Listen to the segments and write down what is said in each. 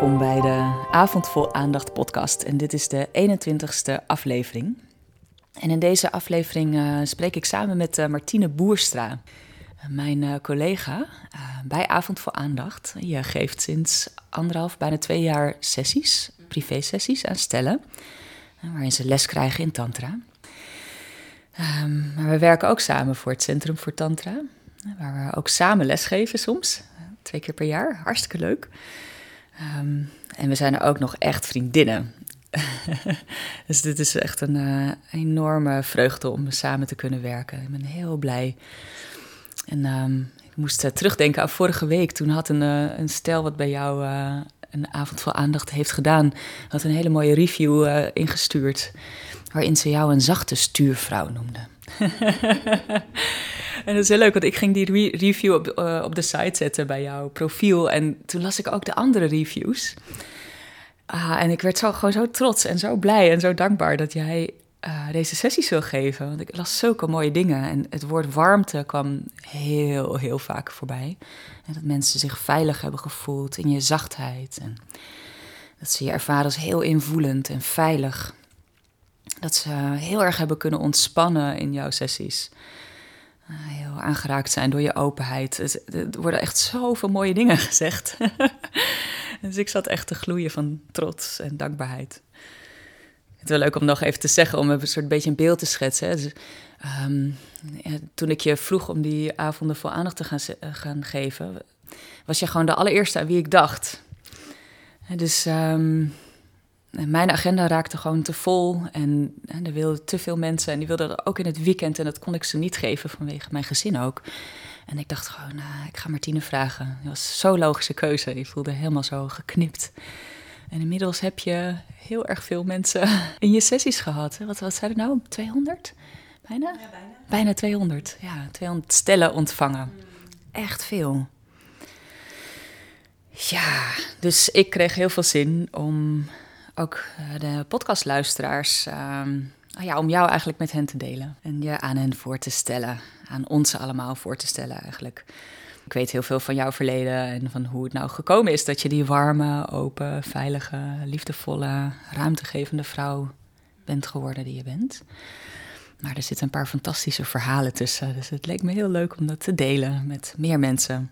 Welkom bij de Avond Vol Aandacht podcast en dit is de 21ste aflevering. En in deze aflevering uh, spreek ik samen met uh, Martine Boerstra, mijn uh, collega bij Avond Vol Aandacht. Je geeft sinds anderhalf, bijna twee jaar sessies, privé-sessies aan stellen, waarin ze les krijgen in tantra. Um, maar we werken ook samen voor het Centrum voor Tantra, waar we ook samen lesgeven soms, twee keer per jaar, hartstikke leuk. Um, en we zijn er ook nog echt vriendinnen. dus dit is echt een uh, enorme vreugde om samen te kunnen werken. Ik ben heel blij. En um, ik moest uh, terugdenken aan vorige week. Toen had een, uh, een stel wat bij jou een avond vol aandacht heeft gedaan, had een hele mooie review ingestuurd. Waarin ze jou een zachte stuurvrouw noemde. En dat is heel leuk, want ik ging die review op, uh, op de site zetten bij jouw profiel. En toen las ik ook de andere reviews. Ah, en ik werd zo, gewoon zo trots en zo blij en zo dankbaar dat jij uh, deze sessies wil geven. Want ik las zulke mooie dingen. En het woord warmte kwam heel, heel vaak voorbij. En dat mensen zich veilig hebben gevoeld in je zachtheid. En dat ze je ervaren als heel invoelend en veilig. Dat ze heel erg hebben kunnen ontspannen in jouw sessies. Eh, heel aangeraakt zijn door je openheid. Er worden echt zoveel mooie dingen gezegd. dus ik zat echt te gloeien van trots en dankbaarheid. Het is wel leuk om nog even te zeggen, om een soort beetje een beeld te schetsen. Dus, ja, toen ik je vroeg om die avonden vol aandacht te gaan, uh, gaan geven, was je gewoon de allereerste aan wie ik dacht. Dus um, mijn agenda raakte gewoon te vol en, en er wilden te veel mensen en die wilden dat ook in het weekend en dat kon ik ze niet geven vanwege mijn gezin ook. En ik dacht gewoon, nou, ik ga Martine vragen. Dat was zo'n logische keuze. Je voelde helemaal zo geknipt. En inmiddels heb je heel erg veel mensen in je sessies gehad. Wat, wat zijn er nou? 200? Bijna? Ja, bijna. Bijna 200. Ja, 200 stellen ontvangen. Echt veel. Ja, dus ik kreeg heel veel zin om ook eh, de podcastluisteraars, um, ja, om jou eigenlijk met hen te delen. En je aan hen voor te stellen, aan ons allemaal voor te stellen eigenlijk. Ik weet heel veel van jouw verleden en van hoe het nou gekomen is dat je die warme, open, veilige, liefdevolle, ruimtegevende vrouw bent geworden die je bent. Maar er zitten een paar fantastische verhalen tussen. Dus het leek me heel leuk om dat te delen met meer mensen.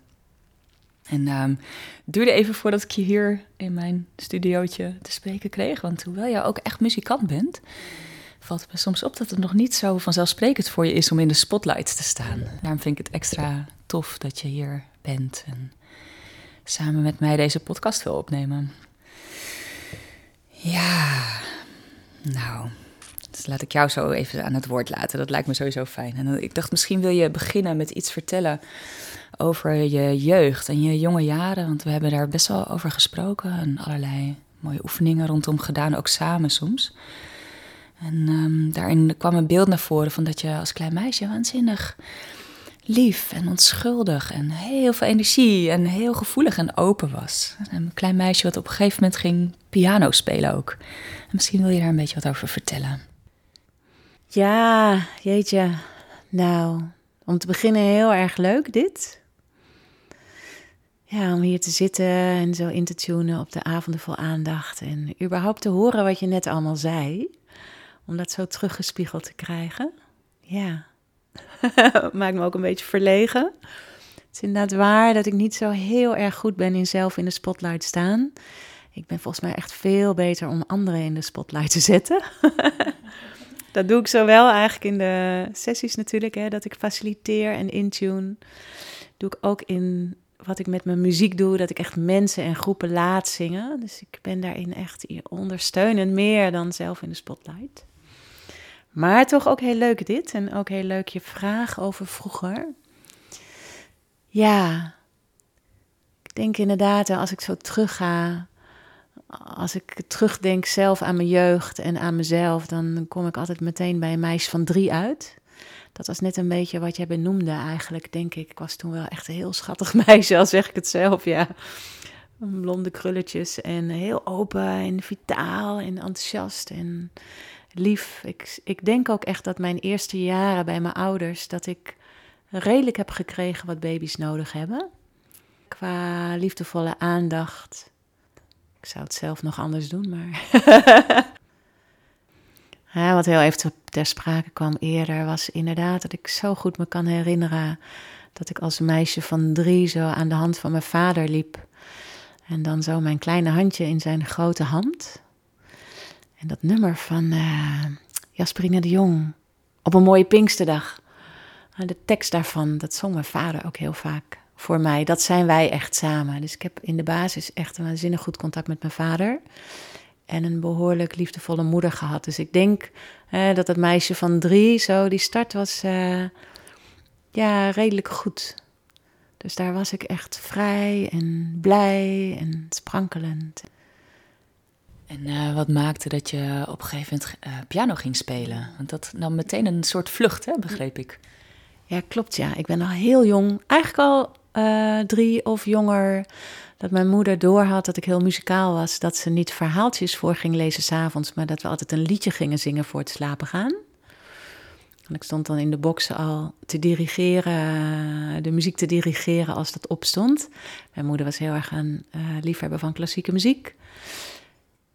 En um, het duurde even voordat ik je hier in mijn studiootje te spreken kreeg. Want hoewel je ook echt muzikant bent, valt het me soms op dat het nog niet zo vanzelfsprekend voor je is om in de spotlight te staan. Daarom vind ik het extra tof dat je hier bent en samen met mij deze podcast wil opnemen. Ja, nou, dus laat ik jou zo even aan het woord laten. Dat lijkt me sowieso fijn. En ik dacht, misschien wil je beginnen met iets vertellen over je jeugd en je jonge jaren. Want we hebben daar best wel over gesproken en allerlei mooie oefeningen rondom gedaan, ook samen soms. En um, daarin kwam een beeld naar voren van dat je als klein meisje waanzinnig lief en onschuldig en heel veel energie en heel gevoelig en open was. Een klein meisje wat op een gegeven moment ging piano spelen ook. En misschien wil je daar een beetje wat over vertellen. Ja, jeetje. Nou, om te beginnen heel erg leuk dit. Ja, om hier te zitten en zo in te tunen op de avonden vol aandacht. En überhaupt te horen wat je net allemaal zei. Om dat zo teruggespiegeld te krijgen. Ja, maakt me ook een beetje verlegen. Het is inderdaad waar dat ik niet zo heel erg goed ben in zelf in de spotlight staan. Ik ben volgens mij echt veel beter om anderen in de spotlight te zetten. dat doe ik zowel eigenlijk in de sessies natuurlijk, hè, dat ik faciliteer en intune. Doe ik ook in wat ik met mijn muziek doe, dat ik echt mensen en groepen laat zingen. Dus ik ben daarin echt ondersteunend meer dan zelf in de spotlight. Maar toch ook heel leuk dit en ook heel leuk je vraag over vroeger. Ja, ik denk inderdaad, als ik zo terugga, als ik terugdenk zelf aan mijn jeugd en aan mezelf, dan kom ik altijd meteen bij een meisje van drie uit. Dat was net een beetje wat jij benoemde eigenlijk, denk ik. Ik was toen wel echt een heel schattig meisje, al zeg ik het zelf, ja. Blonde krulletjes en heel open en vitaal en enthousiast en lief. Ik, ik denk ook echt dat mijn eerste jaren bij mijn ouders, dat ik redelijk heb gekregen wat baby's nodig hebben. Qua liefdevolle aandacht, Ik zou het zelf nog anders doen, maar. ja, wat heel even ter sprake kwam eerder was inderdaad dat ik zo goed me kan herinneren dat ik als meisje van drie zo aan de hand van mijn vader liep. En dan zo mijn kleine handje in zijn grote hand. En dat nummer van uh, Jasperine de Jong op een mooie Pinksterdag. De tekst daarvan, dat zong mijn vader ook heel vaak voor mij. Dat zijn wij echt samen. Dus ik heb in de basis echt een waanzinnig goed contact met mijn vader. En een behoorlijk liefdevolle moeder gehad. Dus ik denk dat het meisje van drie, zo, die start was uh, ja, redelijk goed. Dus daar was ik echt vrij en blij en sprankelend. En uh, wat maakte dat je op een gegeven moment uh, piano ging spelen? Want dat nam meteen een soort vlucht, hè, begreep ik. Ja, klopt ja. Ik ben al heel jong, eigenlijk al drie of jonger, dat mijn moeder doorhad dat ik heel muzikaal was. Dat ze niet verhaaltjes voor ging lezen s'avonds, maar dat we altijd een liedje gingen zingen voor het slapen gaan. En ik stond dan in de boxen al te dirigeren, de muziek te dirigeren als dat opstond. Mijn moeder was heel erg een uh, liefhebber van klassieke muziek.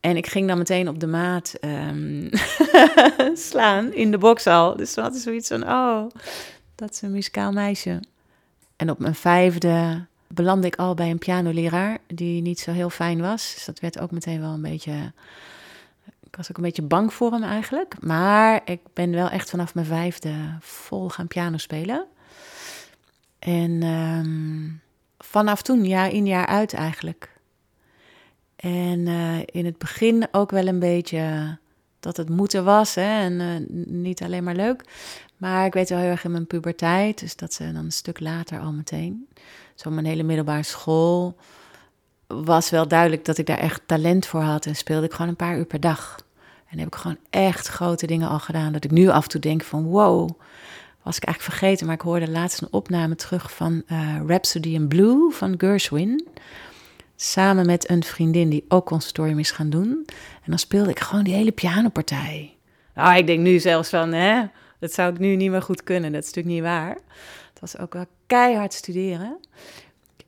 En ik ging dan meteen op de maat um, slaan in de box al. Dus toen had ik zoiets van, oh, dat is een muzikaal meisje. En op mijn vijfde belandde ik al bij een pianoleraar die niet zo heel fijn was. Dus dat werd ook meteen wel een beetje... Ik was ook een beetje bang voor hem eigenlijk. Maar ik ben wel echt vanaf mijn vijfde vol gaan piano spelen. En um, vanaf toen, jaar in jaar uit eigenlijk. En uh, in het begin ook wel een beetje dat het moeten was. Hè? En uh, niet alleen maar leuk. Maar ik weet wel heel erg in mijn puberteit, dus dat ze dan een stuk later al meteen. Zo mijn hele middelbare school was wel duidelijk dat ik daar echt talent voor had. En speelde ik gewoon een paar uur per dag. En heb ik gewoon echt grote dingen al gedaan. Dat ik nu af en toe denk van wow, was ik eigenlijk vergeten. Maar ik hoorde laatst een opname terug van uh, Rhapsody in Blue van Gershwin. Samen met een vriendin die ook conservatorium is gaan doen. En dan speelde ik gewoon die hele pianopartij. Nou, ik denk nu zelfs van, hè, dat zou ik nu niet meer goed kunnen. Dat is natuurlijk niet waar. Het was ook wel keihard studeren.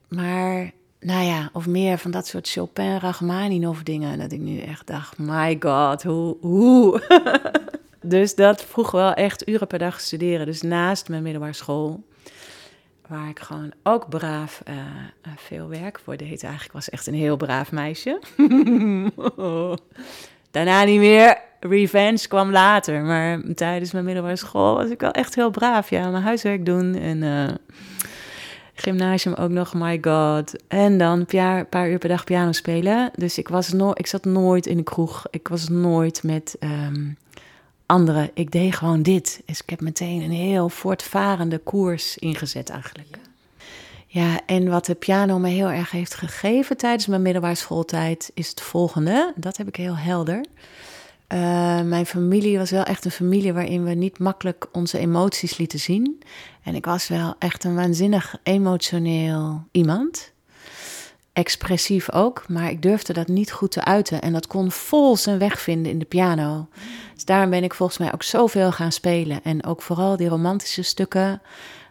Maar, nou ja, of meer van dat soort Chopin, Rachmaninoff dingen. Dat ik nu echt dacht, my god, hoe, hoe? dus dat vroeg wel echt uren per dag studeren. Dus naast mijn middelbare school waar ik gewoon ook braaf uh, veel werk voor deed. Eigenlijk was echt een heel braaf meisje. Daarna niet meer. Revenge kwam later. Maar tijdens mijn middelbare school was ik wel echt heel braaf. Ja, mijn huiswerk doen en uh, gymnasium ook nog, my god. En dan een paar, uur per dag piano spelen. Dus ik, was no ik zat nooit in de kroeg. Ik was nooit met um, anderen. Ik deed gewoon dit. Dus ik heb meteen een heel voortvarende koers ingezet eigenlijk. En wat de piano me heel erg heeft gegeven tijdens mijn middelbare schooltijd is het volgende. Dat heb ik heel helder. Uh, mijn familie was wel echt een familie waarin we niet makkelijk onze emoties lieten zien. En ik was wel echt een waanzinnig emotioneel iemand. Expressief ook, maar ik durfde dat niet goed te uiten. En dat kon vol zijn weg vinden in de piano. Dus daarom ben ik volgens mij ook zoveel gaan spelen. En ook vooral die romantische stukken.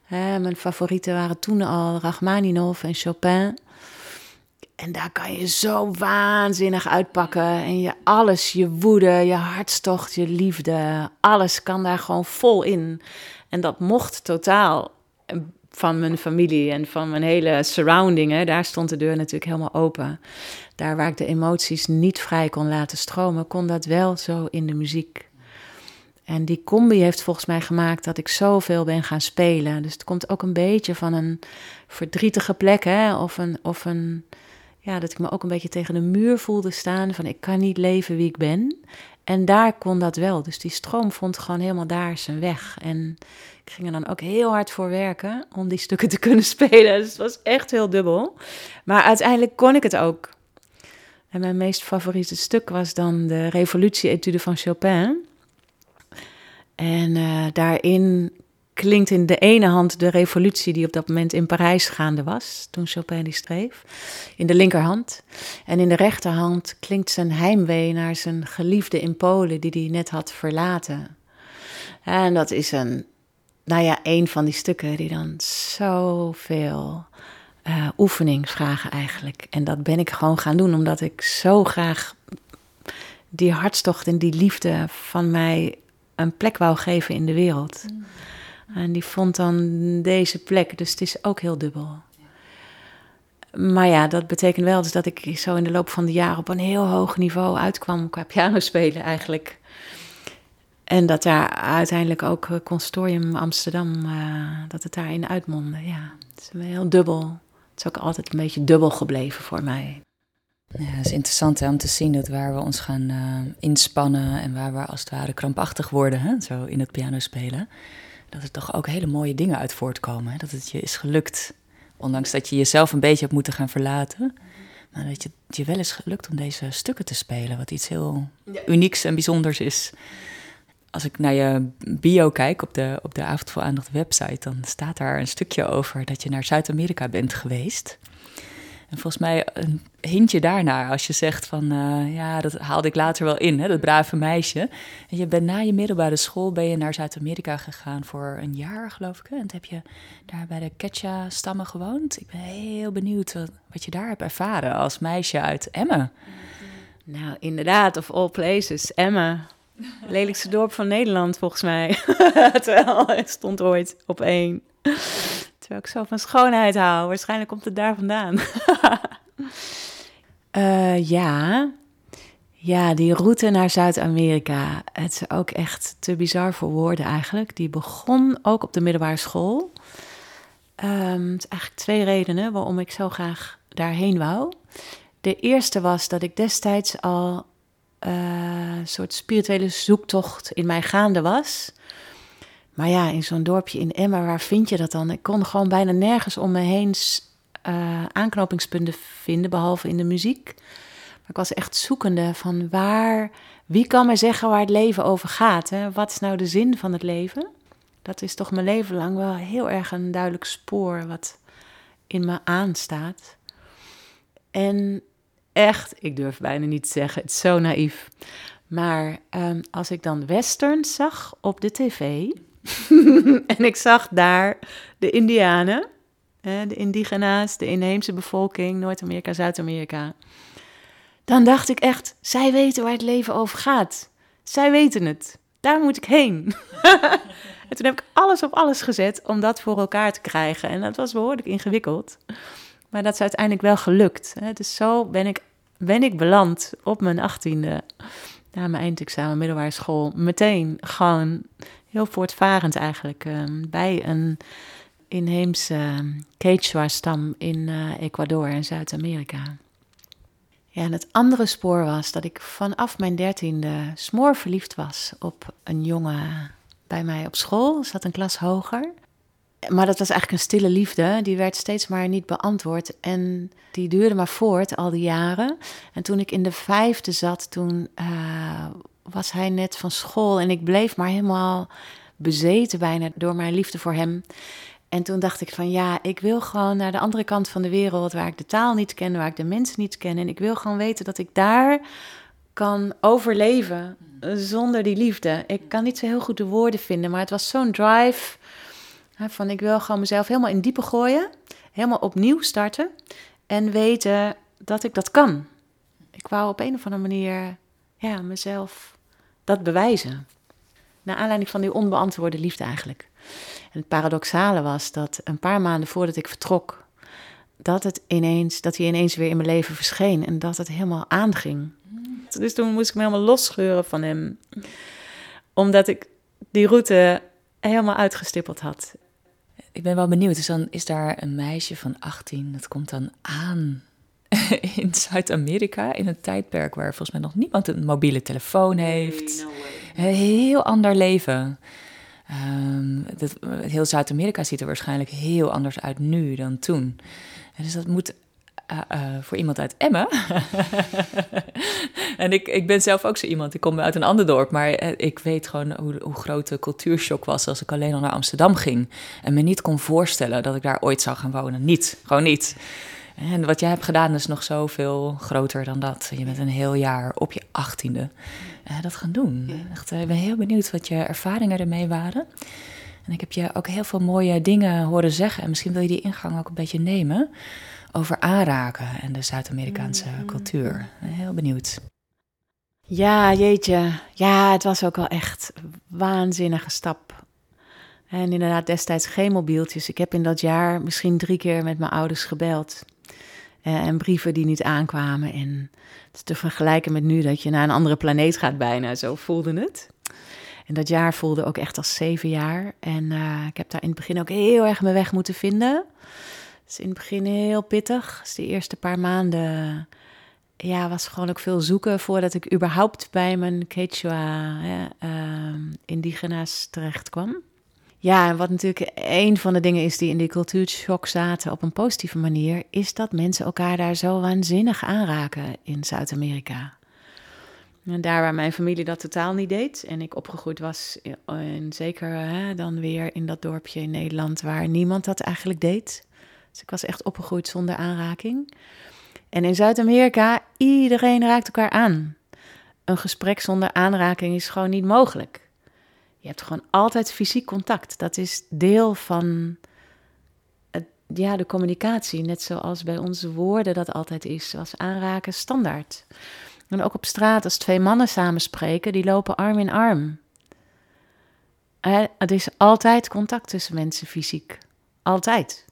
Hè, mijn favorieten waren toen al Rachmaninoff en Chopin. En daar kan je zo waanzinnig uitpakken. En je alles, je woede, je hartstocht, je liefde, alles kan daar gewoon vol in. En dat mocht totaal van mijn familie en van mijn hele surrounding. Daar stond de deur natuurlijk helemaal open. Daar waar ik de emoties niet vrij kon laten stromen, kon dat wel zo in de muziek. En die combi heeft volgens mij gemaakt dat ik zoveel ben gaan spelen. Dus het komt ook een beetje van een verdrietige plek, hè? Of een, of een ja, dat ik me ook een beetje tegen de muur voelde staan van ik kan niet leven wie ik ben. En daar kon dat wel. Dus die stroom vond gewoon helemaal daar zijn weg. En ik ging er dan ook heel hard voor werken om die stukken te kunnen spelen. Dus het was echt heel dubbel. Maar uiteindelijk kon ik het ook. En mijn meest favoriete stuk was dan de Revolutie-etude van Chopin. En uh, daarin klinkt in de ene hand de revolutie die op dat moment in Parijs gaande was, toen Chopin die schreef, in de linkerhand. En in de rechterhand klinkt zijn heimwee naar zijn geliefde in Polen, die hij net had verlaten. En dat is een, nou ja, een van die stukken die dan zoveel uh, oefening vragen eigenlijk. En dat ben ik gewoon gaan doen, omdat ik zo graag die hartstocht en die liefde van mij een plek wou geven in de wereld. Mm. En die vond dan deze plek, dus het is ook heel dubbel. Maar ja, dat betekent wel dus dat ik zo in de loop van de jaren op een heel hoog niveau uitkwam qua piano spelen eigenlijk. En dat daar uiteindelijk ook eh, Consortium Amsterdam, uh, dat het daarin uitmondde. Ja, het is heel dubbel. Het is ook altijd een beetje dubbel gebleven voor mij. Ja, het is interessant hè, om te zien dat waar we ons gaan uh, inspannen en waar we als het ware krampachtig worden, hè, zo in het piano spelen, dat er toch ook hele mooie dingen uit voortkomen. Hè? Dat het je is gelukt, ondanks dat je jezelf een beetje hebt moeten gaan verlaten. Maar dat je, het je wel is gelukt om deze stukken te spelen, wat iets heel unieks en bijzonders is. Als ik naar je bio kijk op de, op de Avond voor Aandacht website, dan staat daar een stukje over dat je naar Zuid-Amerika bent geweest. En volgens mij een hintje daarnaar als je zegt van uh, ja, dat haalde ik later wel in, hè, dat brave meisje. En je bent na je middelbare school ben je naar Zuid-Amerika gegaan voor een jaar, geloof ik. Hè? En heb je daar bij de Quechua-stammen gewoond. Ik ben heel benieuwd wat, wat, je daar hebt ervaren als meisje uit Emmen. Nou, inderdaad, of all places, Emmen. Lelijkste dorp van Nederland, volgens mij. Terwijl het stond ooit op één. Terwijl ik zo van schoonheid hou. Waarschijnlijk komt het daar vandaan. uh, ja. Ja, die route naar Zuid-Amerika. Het is ook echt te bizar voor woorden eigenlijk. Die begon ook op de middelbare school. Um, het is eigenlijk twee redenen waarom ik zo graag daarheen wou. De eerste was dat ik destijds al uh, een soort spirituele zoektocht in mij gaande was. Maar ja, in zo'n dorpje in Emma, waar vind je dat dan? Ik kon gewoon bijna nergens om me heen uh, aanknopingspunten vinden, behalve in de muziek. Maar ik was echt zoekende van waar, wie kan mij zeggen waar het leven over gaat? Hè? Wat is nou de zin van het leven? Dat is toch mijn leven lang wel heel erg een duidelijk spoor wat in me aanstaat. En echt, ik durf bijna niet te zeggen, het is zo naïef. Maar um, als ik dan westerns zag op de tv, en ik zag daar de Indianen, de indigena's, de inheemse bevolking, Noord-Amerika, Zuid-Amerika. Dan dacht ik echt, zij weten waar het leven over gaat. Zij weten het. Daar moet ik heen. en toen heb ik alles op alles gezet om dat voor elkaar te krijgen. En dat was behoorlijk ingewikkeld. Maar dat is uiteindelijk wel gelukt. Dus zo ben ik, ben ik beland op mijn achttiende, na mijn eindexamen middelbare school, meteen gewoon heel voortvarend eigenlijk ehm, bij een inheemse ehm, Quechua-stam in uh, Ecuador en Zuid-Amerika. Ja, en het andere spoor was dat ik vanaf mijn dertiende smoor verliefd was op een jongen bij mij op school. Zat een klas hoger. Maar dat was eigenlijk een stille liefde. Die werd steeds maar niet beantwoord. En die duurde maar voort al die jaren. En toen ik in de vijfde zat, toen uh, was hij net van school en ik bleef maar helemaal bezeten bijna door mijn liefde voor hem. En toen dacht ik van ja, ik wil gewoon naar de andere kant van de wereld waar ik de taal niet ken, waar ik de mensen niet ken. En ik wil gewoon weten dat ik daar kan overleven zonder die liefde. Ik kan niet zo heel goed de woorden vinden, maar het was zo'n drive van ik wil gewoon mezelf helemaal in diepe gooien, helemaal opnieuw starten en weten dat ik dat kan. Ik wou op een of andere manier ja, mezelf dat bewijzen. Naar aanleiding van die onbeantwoorde liefde eigenlijk. En het paradoxale was dat een paar maanden voordat ik vertrok, dat, het ineens, dat hij ineens weer in mijn leven verscheen en dat het helemaal aanging. Dus toen moest ik me helemaal losscheuren van hem. Omdat ik die route helemaal uitgestippeld had. Ik ben wel benieuwd. Dus dan is daar een meisje van 18, dat komt dan aan in Zuid-Amerika in een tijdperk waar volgens mij nog niemand een mobiele telefoon heeft. Een heel ander leven. Um, dat, heel Zuid-Amerika ziet er waarschijnlijk heel anders uit nu dan toen. dus dat moet uh, uh, voor iemand uit Emmen. en ik, ik ben zelf ook zo iemand. Ik kom uit een ander dorp, maar uh, ik weet gewoon hoe, hoe groot de cultuurshock was als ik alleen al naar Amsterdam ging. En me niet kon voorstellen dat ik daar ooit zou gaan wonen. Niet, gewoon niet. En wat jij hebt gedaan is nog zoveel groter dan dat. Je bent een heel jaar op je achttiende uh, dat gaan doen. Echt, ik ben heel benieuwd wat je ervaringen ermee waren. En ik heb je ook heel veel mooie dingen horen zeggen. En misschien wil je die ingang ook een beetje nemen over aanraken en de Zuid-Amerikaanse Mm-hmm. cultuur. Heel benieuwd. Ja, jeetje. Ja, het was ook wel echt een waanzinnige stap. En inderdaad, destijds geen mobieltjes. Ik heb in dat jaar misschien drie keer met mijn ouders gebeld. Eh, en brieven die niet aankwamen. En het te vergelijken met nu dat je naar een andere planeet gaat bijna. Zo voelde het. En dat jaar voelde ook echt als zeven jaar. En eh, ik heb daar in het begin ook heel erg mijn weg moeten vinden. Is in het begin heel pittig. Dus de eerste paar maanden ja, was gewoon ook veel zoeken voordat ik überhaupt bij mijn Quechua hè, indigena's terecht kwam. Ja, en wat natuurlijk een van de dingen is die in die cultuurshock zaten op een positieve manier, is dat mensen elkaar daar zo waanzinnig aanraken in Zuid-Amerika. En daar waar mijn familie dat totaal niet deed en ik opgegroeid was, en zeker hè, dan weer in dat dorpje in Nederland waar niemand dat eigenlijk deed. Dus ik was echt opgegroeid zonder aanraking. En in Zuid-Amerika, iedereen raakt elkaar aan. Een gesprek zonder aanraking is gewoon niet mogelijk. Je hebt gewoon altijd fysiek contact. Dat is deel van het, ja, de communicatie. Net zoals bij onze woorden dat altijd is. Zoals aanraken standaard. En ook op straat, als twee mannen samen spreken, die lopen arm in arm. Er is altijd contact tussen mensen fysiek. Altijd.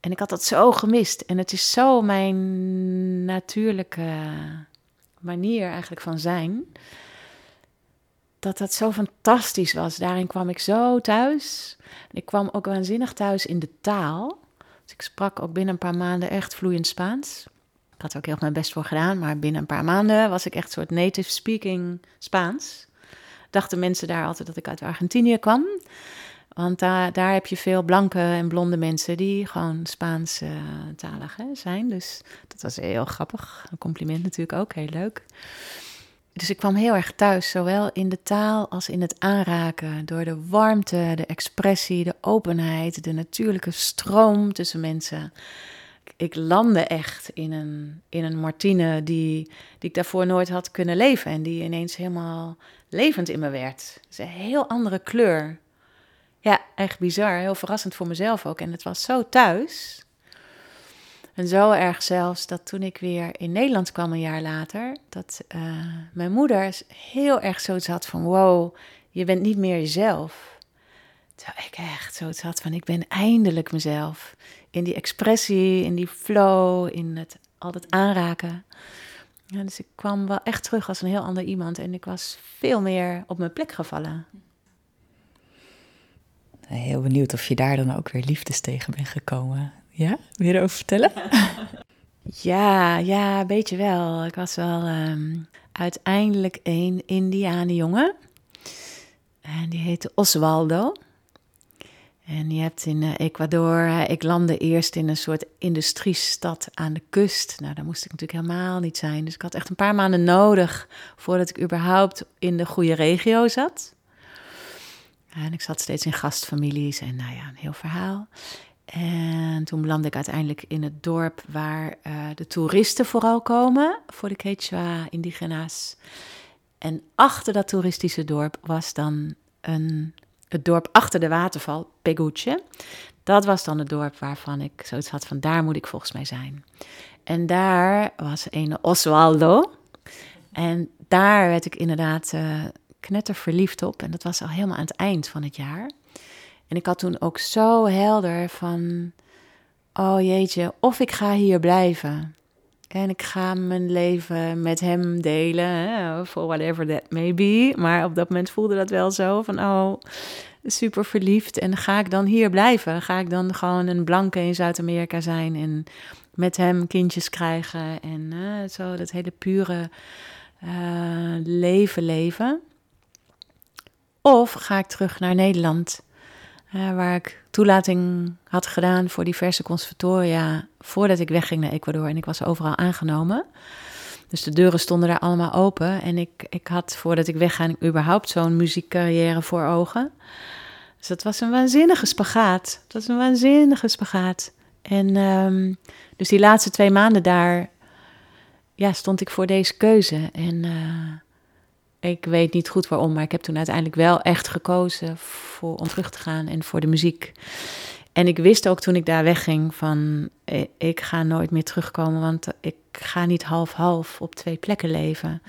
En ik had dat zo gemist. En het is zo mijn natuurlijke manier eigenlijk van zijn. Dat dat zo fantastisch was. Daarin kwam ik zo thuis. Ik kwam ook waanzinnig thuis in de taal. Dus ik sprak ook binnen een paar maanden echt vloeiend Spaans. Ik had er ook heel mijn best voor gedaan. Maar binnen een paar maanden was ik echt een soort native speaking Spaans. Dachten mensen daar altijd dat ik uit Argentinië kwam. Want daar, daar heb je veel blanke en blonde mensen die gewoon Spaans uh, talig hè, zijn. Dus dat was heel grappig. Een compliment natuurlijk ook, heel leuk. Dus ik kwam heel erg thuis, zowel in de taal als in het aanraken. Door de warmte, de expressie, de openheid, de natuurlijke stroom tussen mensen. Ik landde echt in een, in een Martine die, die ik daarvoor nooit had kunnen leven. En die ineens helemaal levend in me werd. Dus een heel andere kleur. Ja, echt bizar. Heel verrassend voor mezelf ook. En het was zo thuis. En zo erg zelfs dat toen ik weer in Nederland kwam een jaar later, dat uh, mijn moeder heel erg zoiets had van: wow, je bent niet meer jezelf. Terwijl ik echt zoiets had van: ik ben eindelijk mezelf. In die expressie, in die flow, in het altijd aanraken. Ja, dus ik kwam wel echt terug als een heel ander iemand en ik was veel meer op mijn plek gevallen. Heel benieuwd of je daar dan ook weer liefdes tegen bent gekomen. Ja, weer over vertellen? ja, ja, een beetje wel. Ik was wel um, uiteindelijk een Indianenjongen. En die heette Oswaldo. En je hebt in uh, Ecuador, uh, ik landde eerst in een soort industriestad aan de kust. Nou, daar moest ik natuurlijk helemaal niet zijn. Dus ik had echt een paar maanden nodig voordat ik überhaupt in de goede regio zat. En ik zat steeds in gastfamilies en nou ja, een heel verhaal. En toen belandde ik uiteindelijk in het dorp waar uh, de toeristen vooral komen voor de Quechua indigena's. En achter dat toeristische dorp was dan een, het dorp achter de waterval, Peguche. Dat was dan het dorp waarvan ik zoiets had van daar moet ik volgens mij zijn. En daar was een Oswaldo. En daar werd ik inderdaad knetter verliefd op. En dat was al helemaal aan het eind van het jaar. En ik had toen ook zo helder van, oh jeetje, of ik ga hier blijven. En ik ga mijn leven met hem delen, for whatever that may be. Maar op dat moment voelde dat wel zo van, oh, super verliefd. En ga ik dan hier blijven? Ga ik dan gewoon een blanke in Zuid-Amerika zijn en met hem kindjes krijgen en zo dat hele pure uh, leven leven? Of ga ik terug naar Nederland, uh, waar ik toelating had gedaan voor diverse conservatoria voordat ik wegging naar Ecuador en ik was overal aangenomen. Dus de deuren stonden daar allemaal open en ik, ik had voordat ik wegga überhaupt zo'n muziekcarrière voor ogen. Dus dat was een waanzinnige spagaat. Het was een waanzinnige spagaat. En um, dus die laatste twee maanden daar ja, stond ik voor deze keuze. En uh, Ik weet niet goed waarom, maar ik heb toen uiteindelijk wel echt gekozen voor, om terug te gaan en voor de muziek. En ik wist ook toen ik daar wegging van, ik ga nooit meer terugkomen, want ik ga niet half-half op twee plekken leven.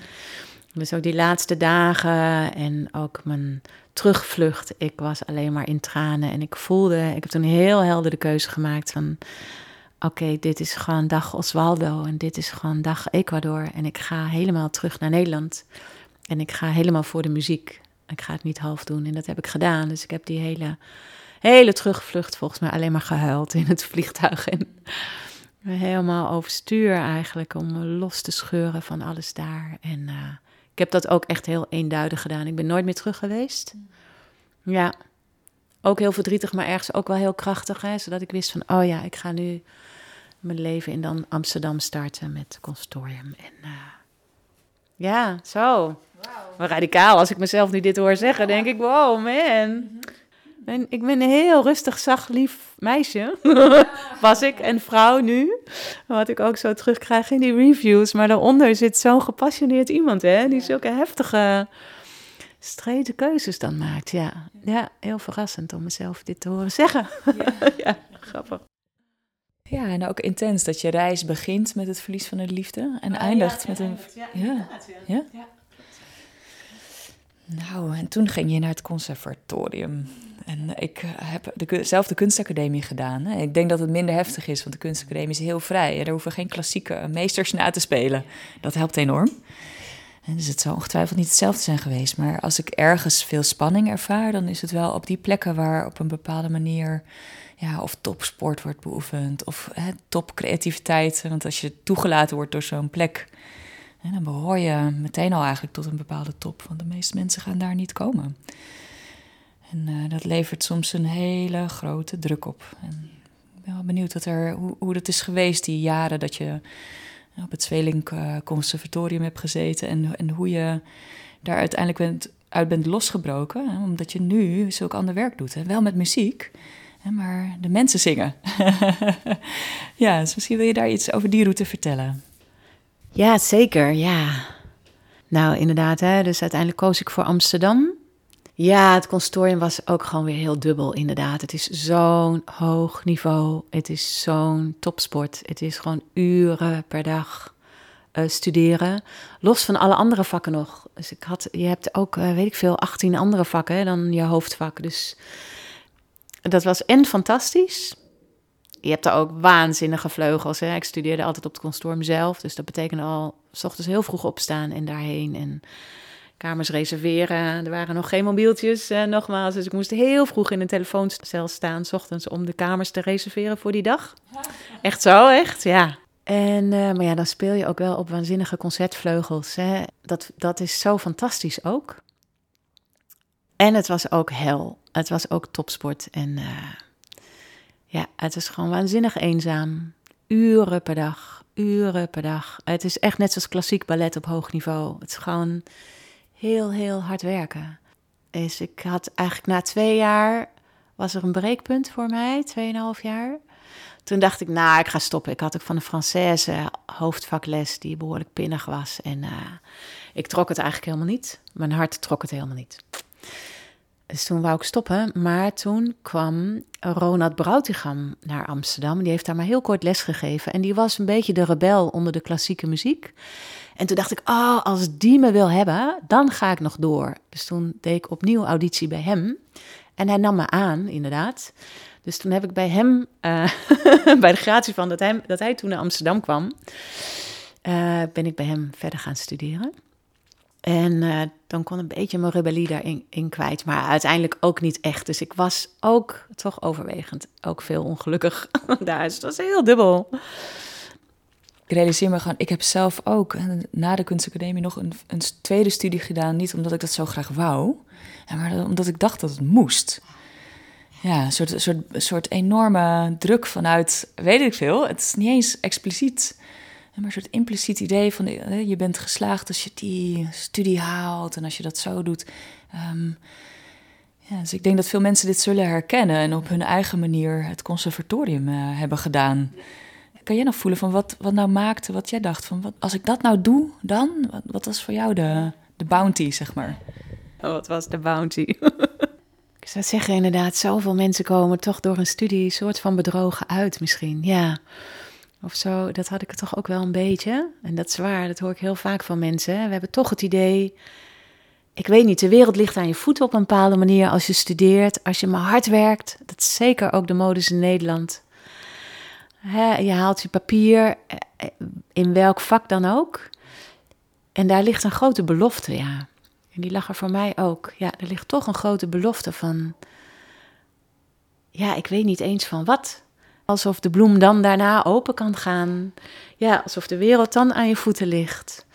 Dus ook die laatste dagen en ook mijn terugvlucht, ik was alleen maar in tranen. En ik voelde, ik heb toen heel helder de keuze gemaakt van, oké, dit is gewoon dag Oswaldo en dit is gewoon dag Ecuador. En ik ga helemaal terug naar Nederland. En ik ga helemaal voor de muziek. Ik ga het niet half doen. En dat heb ik gedaan. Dus ik heb die hele, hele terugvlucht volgens mij alleen maar gehuild in het vliegtuig. En helemaal overstuur eigenlijk om me los te scheuren van alles daar. En uh, ik heb dat ook echt heel eenduidig gedaan. Ik ben nooit meer terug geweest. Ja, ook heel verdrietig, maar ergens ook wel heel krachtig. Hè? Zodat ik wist van, oh ja, ik ga nu mijn leven in dan Amsterdam starten met consortium. En uh, ja, zo. Wow. Radicaal. Als ik mezelf nu dit hoor zeggen, denk ik, wow, man. En ik ben een heel rustig, zacht, lief meisje. Was ik en vrouw nu. Wat ik ook zo terugkrijg in die reviews. Maar daaronder zit zo'n gepassioneerd iemand, hè? Die zulke heftige, strete keuzes dan maakt. Ja. ja, heel verrassend om mezelf dit te horen zeggen. Ja, ja grappig. Ja, en ook intens dat je reis begint met het verlies van de liefde en ah, eindigt met een. Ja, ja. ja. Nou, en toen ging je naar het conservatorium. En ik heb de, zelf de kunstacademie gedaan. Ik denk dat het minder heftig is, want de kunstacademie is heel vrij. Er hoeven geen klassieke meesters na te spelen. Dat helpt enorm. En dus het zou ongetwijfeld niet hetzelfde zijn geweest. Maar als ik ergens veel spanning ervaar, dan is het wel op die plekken waar op een bepaalde manier ja, of topsport wordt beoefend of topcreativiteit. Want als je toegelaten wordt door zo'n plek, hè, dan behoor je meteen al eigenlijk tot een bepaalde top. Want de meeste mensen gaan daar niet komen. En uh, dat levert soms een hele grote druk op. En ik ben wel benieuwd wat er, hoe, hoe dat is geweest, die jaren dat je op het Zwelink uh, Conservatorium hebt gezeten. En, en hoe je daar uiteindelijk bent, uit bent losgebroken. Hè, omdat je nu zulk ander werk doet. Hè. Wel met muziek, hè, maar de mensen zingen. ja, dus misschien wil je daar iets over die route vertellen. Ja, zeker. Ja. Nou, inderdaad. Hè, dus uiteindelijk koos ik voor Amsterdam. Ja, het consortium was ook gewoon weer heel dubbel, inderdaad. Het is zo'n hoog niveau. Het is zo'n topsport. Het is gewoon uren per dag uh, studeren. Los van alle andere vakken nog. Dus ik had, je hebt ook, uh, weet ik veel, 18 andere vakken dan je hoofdvak. Dus dat was en fantastisch. Je hebt er ook waanzinnige vleugels. Hè. Ik studeerde altijd op het consortium zelf. Dus dat betekende al s ochtends heel vroeg opstaan en daarheen. En kamers reserveren. Er waren nog geen mobieltjes, eh, nogmaals. Dus ik moest heel vroeg in een telefooncel staan, s ochtends, om de kamers te reserveren voor die dag. Echt zo, echt, ja. En, uh, maar ja, dan speel je ook wel op waanzinnige concertvleugels. Hè. Dat, dat is zo fantastisch ook. En het was ook hel. Het was ook topsport. En uh, ja, het is gewoon waanzinnig eenzaam. Uren per dag, uren per dag. Het is echt net zoals klassiek ballet op hoog niveau. Het is gewoon heel, heel hard werken. Dus ik had eigenlijk na twee jaar, was er een breekpunt voor mij, tweeënhalf jaar. Toen dacht ik, nou, ik ga stoppen. Ik had ook van de Française hoofdvakles die behoorlijk pinnig was. En uh, ik trok het eigenlijk helemaal niet. Mijn hart trok het helemaal niet. Dus toen wou ik stoppen. Maar toen kwam Ronald Broutigam naar Amsterdam. Die heeft daar maar heel kort les gegeven. En die was een beetje de rebel onder de klassieke muziek. En toen dacht ik, oh, als die me wil hebben, dan ga ik nog door. Dus toen deed ik opnieuw auditie bij hem. En hij nam me aan, inderdaad. Dus toen heb ik bij hem, uh, bij de gratie van dat hij, dat hij toen naar Amsterdam kwam, uh, ben ik bij hem verder gaan studeren. En uh, dan kon een beetje mijn rebellie daarin in kwijt, maar uiteindelijk ook niet echt. Dus ik was ook toch overwegend ook veel ongelukkig daar. Dus het was heel dubbel ik realiseer me gewoon, ik heb zelf ook na de kunstacademie nog een, een tweede studie gedaan. Niet omdat ik dat zo graag wou, maar omdat ik dacht dat het moest. Ja, een soort, soort, soort enorme druk vanuit, weet ik veel. Het is niet eens expliciet, maar een soort impliciet idee van je bent geslaagd als je die studie haalt en als je dat zo doet. Ehm, ja, dus ik denk dat veel mensen dit zullen herkennen en op hun eigen manier het conservatorium uh, hebben gedaan. Kan jij nog voelen van wat, wat nou maakte, wat jij dacht van wat, als ik dat nou doe, dan? Wat, wat was voor jou de, de bounty, zeg maar. Oh, wat was de bounty? ik zou zeggen, inderdaad, zoveel mensen komen toch door een studie soort van bedrogen uit misschien. Ja, of zo, dat had ik er toch ook wel een beetje. En dat is waar, dat hoor ik heel vaak van mensen. We hebben toch het idee, ik weet niet, de wereld ligt aan je voeten op een bepaalde manier als je studeert, als je maar hard werkt. Dat is zeker ook de modus in Nederland. je haalt je papier, eh, in welk vak dan ook. En daar ligt een grote belofte, ja. En die lag er voor mij ook. Ja, er ligt toch een grote belofte van. Ja, ik weet niet eens van wat. Alsof de bloem dan daarna open kan gaan. Ja, alsof de wereld dan aan je voeten ligt.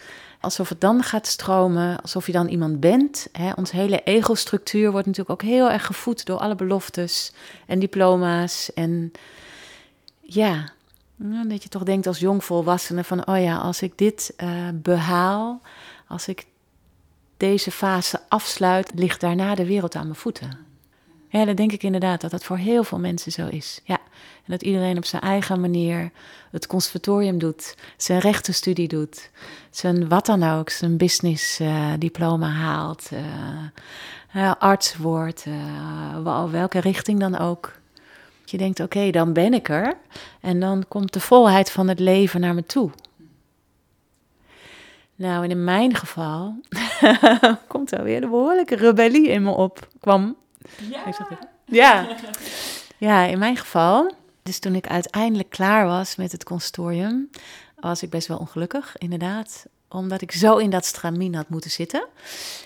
Alsof het dan gaat stromen, alsof je dan iemand bent. Hè? Ons hele ego-structuur wordt natuurlijk ook heel erg gevoed door alle beloftes en diploma's. En ja, dat je toch denkt als jongvolwassene van, oh ja, als ik dit uh, behaal, als ik deze fase afsluit, ligt daarna de wereld aan mijn voeten. Ja, dan denk ik inderdaad dat dat voor heel veel mensen zo is. Ja, en dat iedereen op zijn eigen manier het conservatorium doet, zijn rechtenstudie doet, zijn wat dan ook, zijn business uh, diploma haalt, uh, arts wordt, welke richting dan ook. Je denkt, oké, dan ben ik er. En dan komt de volheid van het leven naar me toe. Nou, en in mijn geval komt er weer de behoorlijke rebellie in me op. Kwam. Ja. ja. Ja, in mijn geval. Dus toen ik uiteindelijk klaar was met het consortium, was ik best wel ongelukkig, inderdaad omdat ik zo in dat stramien had moeten zitten.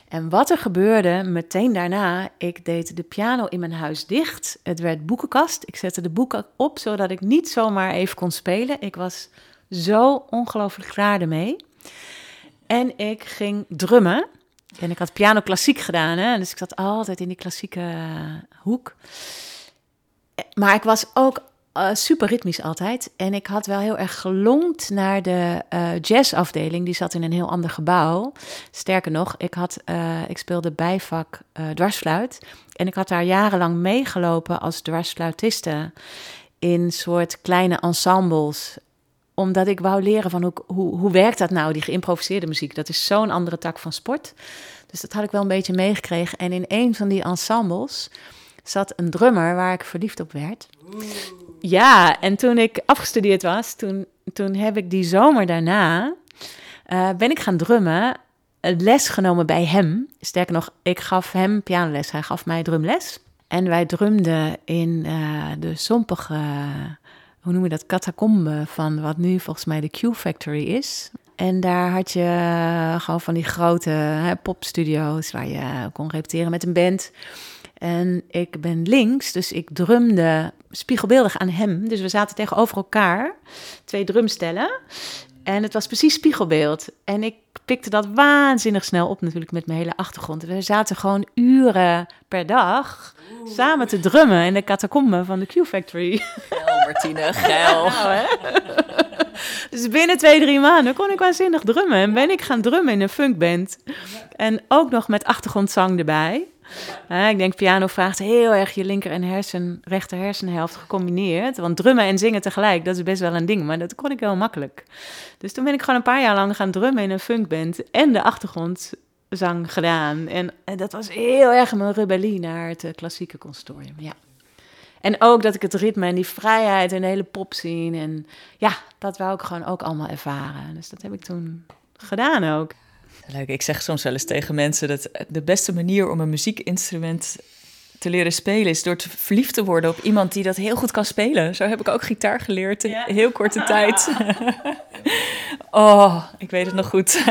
En wat er gebeurde meteen daarna, ik deed de piano in mijn huis dicht. Het werd boekenkast. Ik zette de boeken op, zodat ik niet zomaar even kon spelen. Ik was zo ongelooflijk klaar ermee. En ik ging drummen. En ik had piano klassiek gedaan, hè? dus ik zat altijd in die klassieke hoek. Maar ik was ook uh, super ritmisch altijd. En ik had wel heel erg gelongd naar de uh, jazzafdeling. Die zat in een heel ander gebouw. Sterker nog, ik, had, ik speelde bijvak dwarsfluit. En ik had daar jarenlang meegelopen als dwarsfluitiste. In soort kleine ensembles omdat ik wou leren van hoe, hoe, hoe werkt dat nou, die geïmproviseerde muziek. Dat is zo'n andere tak van sport. Dus dat had ik wel een beetje meegekregen. En in een van die ensembles zat een drummer waar ik verliefd op werd. Ja, en toen ik afgestudeerd was, toen, toen heb ik die zomer daarna, uh, ben ik gaan drummen, les genomen bij hem. Sterker nog, ik gaf hem pianoles, hij gaf mij drumles. En wij drumden in uh, de sompige, hoe noem je dat, catacombe van wat nu volgens mij de Q Factory is. En daar had je gewoon van die grote hè, popstudio's waar je kon repeteren met een band. En ik ben links, dus ik drumde spiegelbeeldig aan hem. Dus we zaten tegenover elkaar, twee drumstellen. En het was precies spiegelbeeld. En ik pikte dat waanzinnig snel op natuurlijk met mijn hele achtergrond. We zaten gewoon uren per dag samen te drummen in de catacomben van de Q-Factory. Martine, geil. Nou, dus binnen twee, drie maanden kon ik waanzinnig drummen. En ben ik gaan drummen in een funkband. En ook nog met achtergrondzang erbij ik denk, piano vraagt heel erg je linker en hersen, rechter hersenhelft gecombineerd. Want drummen en zingen tegelijk, dat is best wel een ding. Maar dat kon ik heel makkelijk. Dus toen ben ik gewoon een paar jaar lang gaan drummen in een funkband. En de achtergrondzang gedaan. En, en dat was heel erg mijn rebellie naar het uh, klassieke consortium, ja. En ook dat ik het ritme en die vrijheid en de hele pop zien. En ja, dat wou ik gewoon ook allemaal ervaren. Dus dat heb ik toen gedaan ook. Leuk. Ik zeg soms wel eens tegen mensen dat de beste manier om een muziekinstrument te leren spelen is door te verliefd te worden op iemand die dat heel goed kan spelen. Zo heb ik ook gitaar geleerd in heel korte tijd. oh, ik weet het nog goed.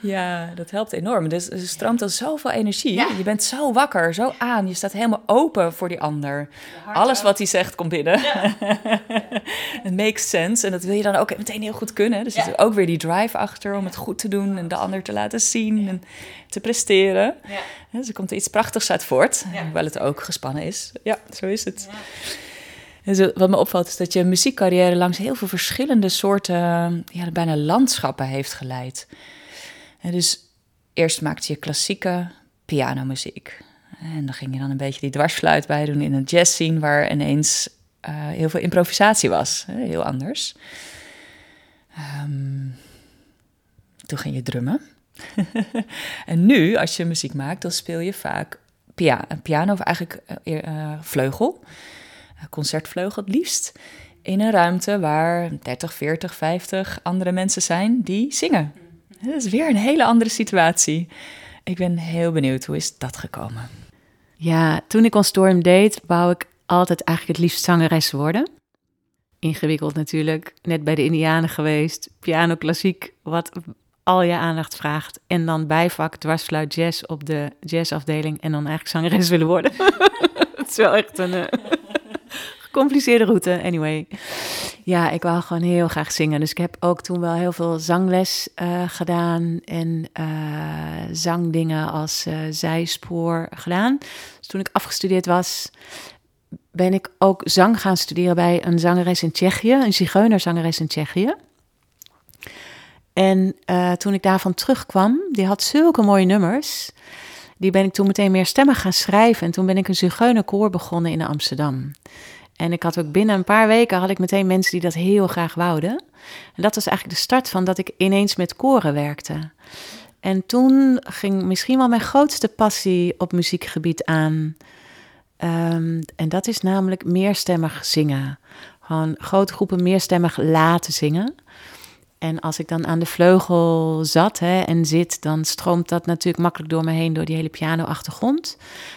Ja, dat helpt enorm. Dus er stroomt dan zoveel energie. Je bent zo wakker, zo aan. Je staat helemaal open voor die ander. Alles wat hij zegt komt binnen. Het makes sense. En dat wil je dan ook meteen heel goed kunnen. Dus er zit ook weer die drive achter om het goed te doen en de ander te laten zien en te presteren. Dus er komt er iets prachtigs uit voort, hoewel het ook gespannen is. Ja, zo is het. Dus wat me opvalt is dat je muziekcarrière langs heel veel verschillende soorten, ja, bijna landschappen heeft geleid. Dus eerst maakte je klassieke pianomuziek. En dan ging je dan een beetje die dwarsfluit bij doen in een jazzscene waar ineens uh, heel veel improvisatie was. Heel anders. Um, toen ging je drummen. en nu, als je muziek maakt, dan speel je vaak pia piano of eigenlijk uh, vleugel, concertvleugel het liefst, in een ruimte waar 30, 40, 50 andere mensen zijn die zingen. Dat is weer een hele andere situatie. Ik ben heel benieuwd, hoe is dat gekomen? Ja, toen ik On Storm deed, wou ik altijd eigenlijk het liefst zangeres worden. Ingewikkeld natuurlijk, net bij de Indianen geweest, piano klassiek, wat al je aandacht vraagt. En dan bijvak dwarsfluit jazz op de jazzafdeling en dan eigenlijk zangeres willen worden. Het is wel echt een uh, gecompliceerde route, anyway. Ja, ik wou gewoon heel graag zingen. Dus ik heb ook toen wel heel veel zangles uh, gedaan en uh, zangdingen als zijspoor gedaan. Dus toen ik afgestudeerd was, ben ik ook zang gaan studeren bij een zangeres in Tsjechië, een zigeunerzangeres in Tsjechië. En uh, toen ik daarvan terugkwam, die had zulke mooie nummers. Die ben ik toen meteen meer stemmen gaan schrijven. En toen ben ik een zigeunerkoor begonnen in Amsterdam. En ik had ook binnen een paar weken had ik meteen mensen die dat heel graag wouden. En dat was eigenlijk de start van dat ik ineens met koren werkte. En toen ging misschien wel mijn grootste passie op muziekgebied aan. Um, en dat is namelijk meerstemmig zingen. Gewoon grote groepen meerstemmig laten zingen. En als ik dan aan de vleugel zat hè, en zit, dan stroomt dat natuurlijk makkelijk door me heen, door die hele piano-achtergrond.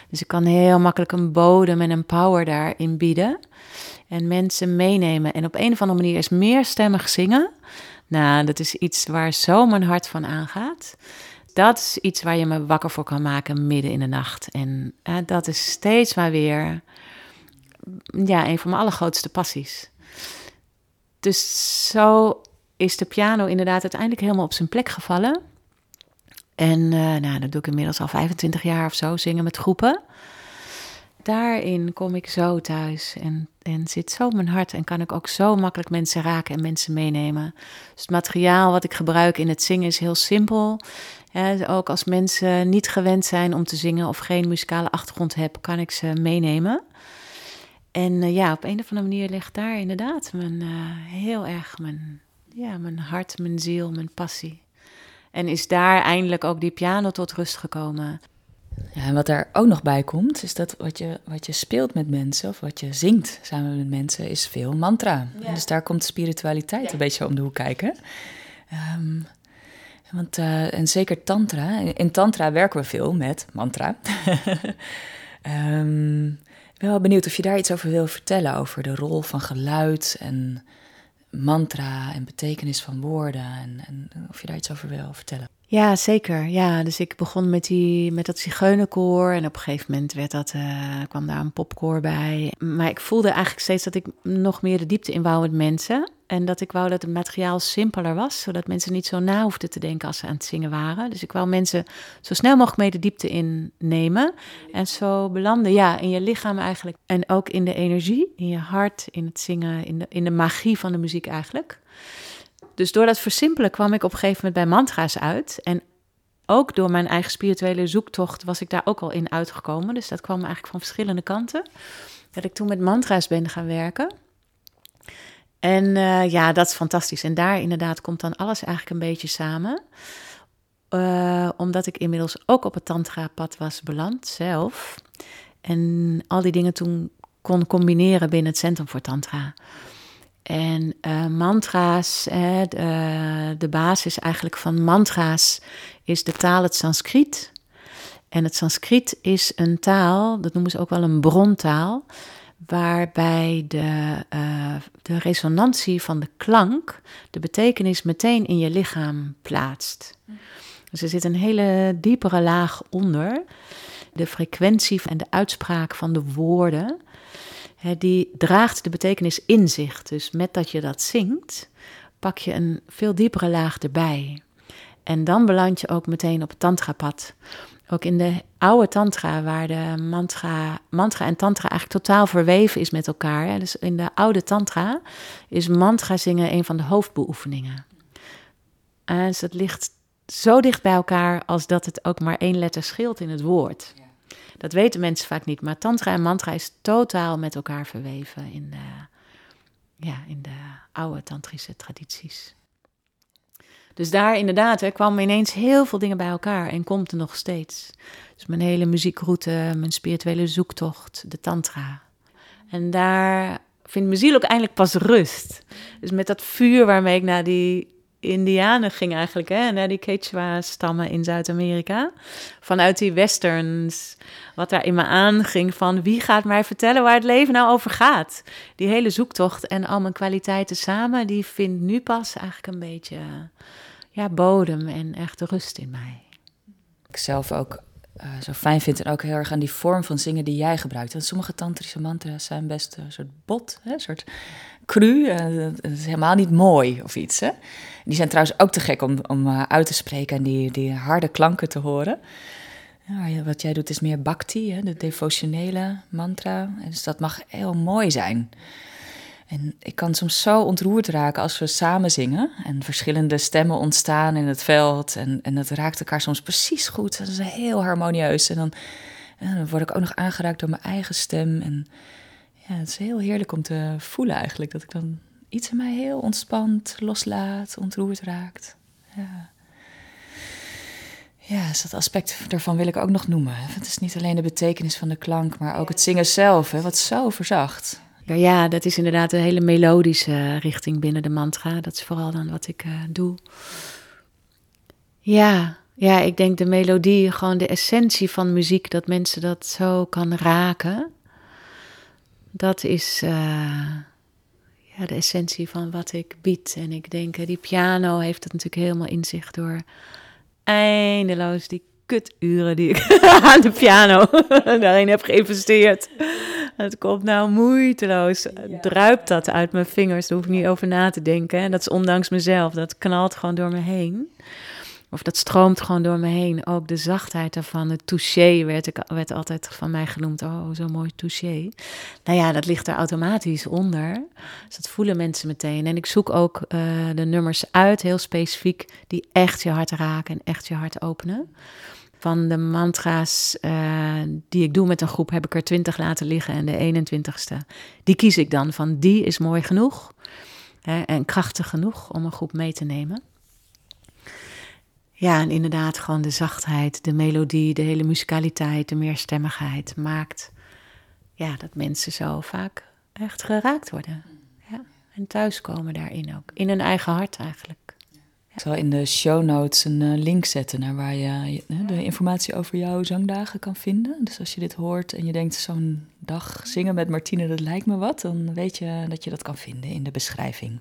Dus ik kan heel makkelijk een bodem en een power daarin bieden. En mensen meenemen. En op een of andere manier is meerstemmig zingen. Nou, dat is iets waar zo mijn hart van aangaat. Dat is iets waar je me wakker voor kan maken midden in de nacht. En dat is steeds maar weer ja, een van mijn allergrootste passies. Dus zo is de piano inderdaad uiteindelijk helemaal op zijn plek gevallen. En uh, nou, dat doe ik inmiddels al 25 jaar of zo, zingen met groepen. Daarin kom ik zo thuis en, en zit zo mijn hart en kan ik ook zo makkelijk mensen raken en mensen meenemen. Dus het materiaal wat ik gebruik in het zingen is heel simpel. Ja, ook als mensen niet gewend zijn om te zingen of geen muzikale achtergrond hebben, kan ik ze meenemen. En uh, ja, op een of andere manier ligt daar inderdaad mijn, uh, heel erg mijn ja, mijn hart, mijn ziel, mijn passie. En is daar eindelijk ook die piano tot rust gekomen. Ja, en wat daar ook nog bij komt, is dat wat je, wat je speelt met mensen, of wat je zingt samen met mensen, is veel mantra. Dus daar komt spiritualiteit een beetje om de hoek kijken. Um, want, uh, en zeker tantra. In tantra werken we veel met mantra. um, ik ben wel benieuwd of je daar iets over wil vertellen, over de rol van geluid en mantra en betekenis van woorden. En, en, of je daar iets over wil vertellen. Ja, zeker. Ja, dus ik begon met, die, met dat zigeunerkoor. En op een gegeven moment werd dat, uh, kwam daar een popkoor bij. Maar ik voelde eigenlijk steeds dat ik nog meer de diepte in wou met mensen. En dat ik wou dat het materiaal simpeler was, zodat mensen niet zo na hoefden te denken als ze aan het zingen waren. Dus ik wou mensen zo snel mogelijk mee de diepte innemen. En zo belanden, ja, in je lichaam eigenlijk. En ook in de energie, in je hart, in het zingen, in de, in de magie van de muziek eigenlijk. Dus door dat versimpelen kwam ik op een gegeven moment bij mantra's uit. En ook door mijn eigen spirituele zoektocht was ik daar ook al in uitgekomen. Dus dat kwam eigenlijk van verschillende kanten. Dat ik toen met mantra's ben gaan werken. En uh, ja, dat is fantastisch. En daar inderdaad komt dan alles eigenlijk een beetje samen. Uh, omdat ik inmiddels ook op het tantra-pad was beland zelf. En al die dingen toen kon combineren binnen het Centrum voor Tantra. En uh, mantra's, de, de, basis eigenlijk van mantra's is de taal het Sanskriet. En het Sanskriet is een taal, dat noemen ze ook wel een brontaal waarbij de, uh, de resonantie van de klank de betekenis meteen in je lichaam plaatst. Dus er zit een hele diepere laag onder. De frequentie en de uitspraak van de woorden, die draagt de betekenis in zich. Dus met dat je dat zingt, pak je een veel diepere laag erbij. En dan beland je ook meteen op het tantrapad. Ook in de oude tantra, waar de mantra, mantra en tantra eigenlijk totaal verweven is met elkaar. Dus in de oude tantra is mantra zingen een van de hoofdbeoefeningen. En dus het ligt zo dicht bij elkaar als dat het ook maar één letter scheelt in het woord. Dat weten mensen vaak niet, maar tantra en mantra is totaal met elkaar verweven in de, ja, in de oude tantrische tradities. Dus daar inderdaad hè, kwamen ineens heel veel dingen bij elkaar en komt er nog steeds. Dus mijn hele muziekroute, mijn spirituele zoektocht, de tantra. En daar vindt mijn ziel ook eindelijk pas rust. Dus met dat vuur waarmee ik naar die Indianen ging eigenlijk, hè, naar die Quechua-stammen in Zuid-Amerika. Vanuit die westerns, wat daar in me aanging van wie gaat mij vertellen waar het leven nou over gaat. Die hele zoektocht en al mijn kwaliteiten samen, die vindt nu pas eigenlijk een beetje ja, bodem en echt rust in mij. Ik zelf ook uh, zo fijn vind en ook heel erg aan die vorm van zingen die jij gebruikt. Want sommige tantrische mantra's zijn best een soort bot, hè, een soort cru. Uh, is helemaal niet mooi of iets. Hè? Die zijn trouwens ook te gek om, om uh, uit te spreken en die, die harde klanken te horen. Ja, wat jij doet is meer bhakti, hè, de devotionele mantra. Dus dat mag heel mooi zijn. En ik kan soms zo ontroerd raken als we samen zingen en verschillende stemmen ontstaan in het veld. En, en dat raakt elkaar soms precies goed. Dat is heel harmonieus. En dan, dan word ik ook nog aangeraakt door mijn eigen stem. En ja, het is heel heerlijk om te voelen eigenlijk. Dat ik dan iets in mij heel ontspant, loslaat, ontroerd raakt. Ja. Ja, dus dat aspect daarvan wil ik ook nog noemen. Het is niet alleen de betekenis van de klank, maar ook het zingen zelf, hè, wat zo verzacht. Ja, ja, dat is inderdaad een hele melodische richting binnen de mantra. Dat is vooral dan wat ik uh, doe. Ja, ja, ik denk de melodie, gewoon de essentie van muziek, dat mensen dat zo kan raken. Dat is uh, ja, de essentie van wat ik bied. En ik denk, uh, die piano heeft het natuurlijk helemaal in zich door eindeloos die kuturen die ik aan de piano daarin heb geïnvesteerd. Het komt nou moeiteloos, druipt dat uit mijn vingers, daar hoef ik niet over na te denken. En dat is ondanks mezelf, dat knalt gewoon door me heen. Of dat stroomt gewoon door me heen. Ook de zachtheid daarvan, het touché werd, ik, werd altijd van mij genoemd. Oh, zo'n mooi touché. Nou ja, dat ligt er automatisch onder. Dus dat voelen mensen meteen. En ik zoek ook uh, de nummers uit, heel specifiek, die echt je hart raken en echt je hart openen. Van de mantra's uh, die ik doe met een groep, heb ik er twintig laten liggen. En de 21ste, die kies ik dan van die is mooi genoeg. Hè, en krachtig genoeg om een groep mee te nemen. Ja, en inderdaad, gewoon de zachtheid, de melodie, de hele musicaliteit, de meerstemmigheid maakt ja, dat mensen zo vaak echt geraakt worden. Ja, en thuiskomen daarin ook. In hun eigen hart eigenlijk. Ik zal in de show notes een uh, link zetten naar waar je de informatie over jouw zangdagen kan vinden. Dus als je dit hoort en je denkt zo'n dag zingen met Martine, dat lijkt me wat, dan weet je dat je dat kan vinden in de beschrijving.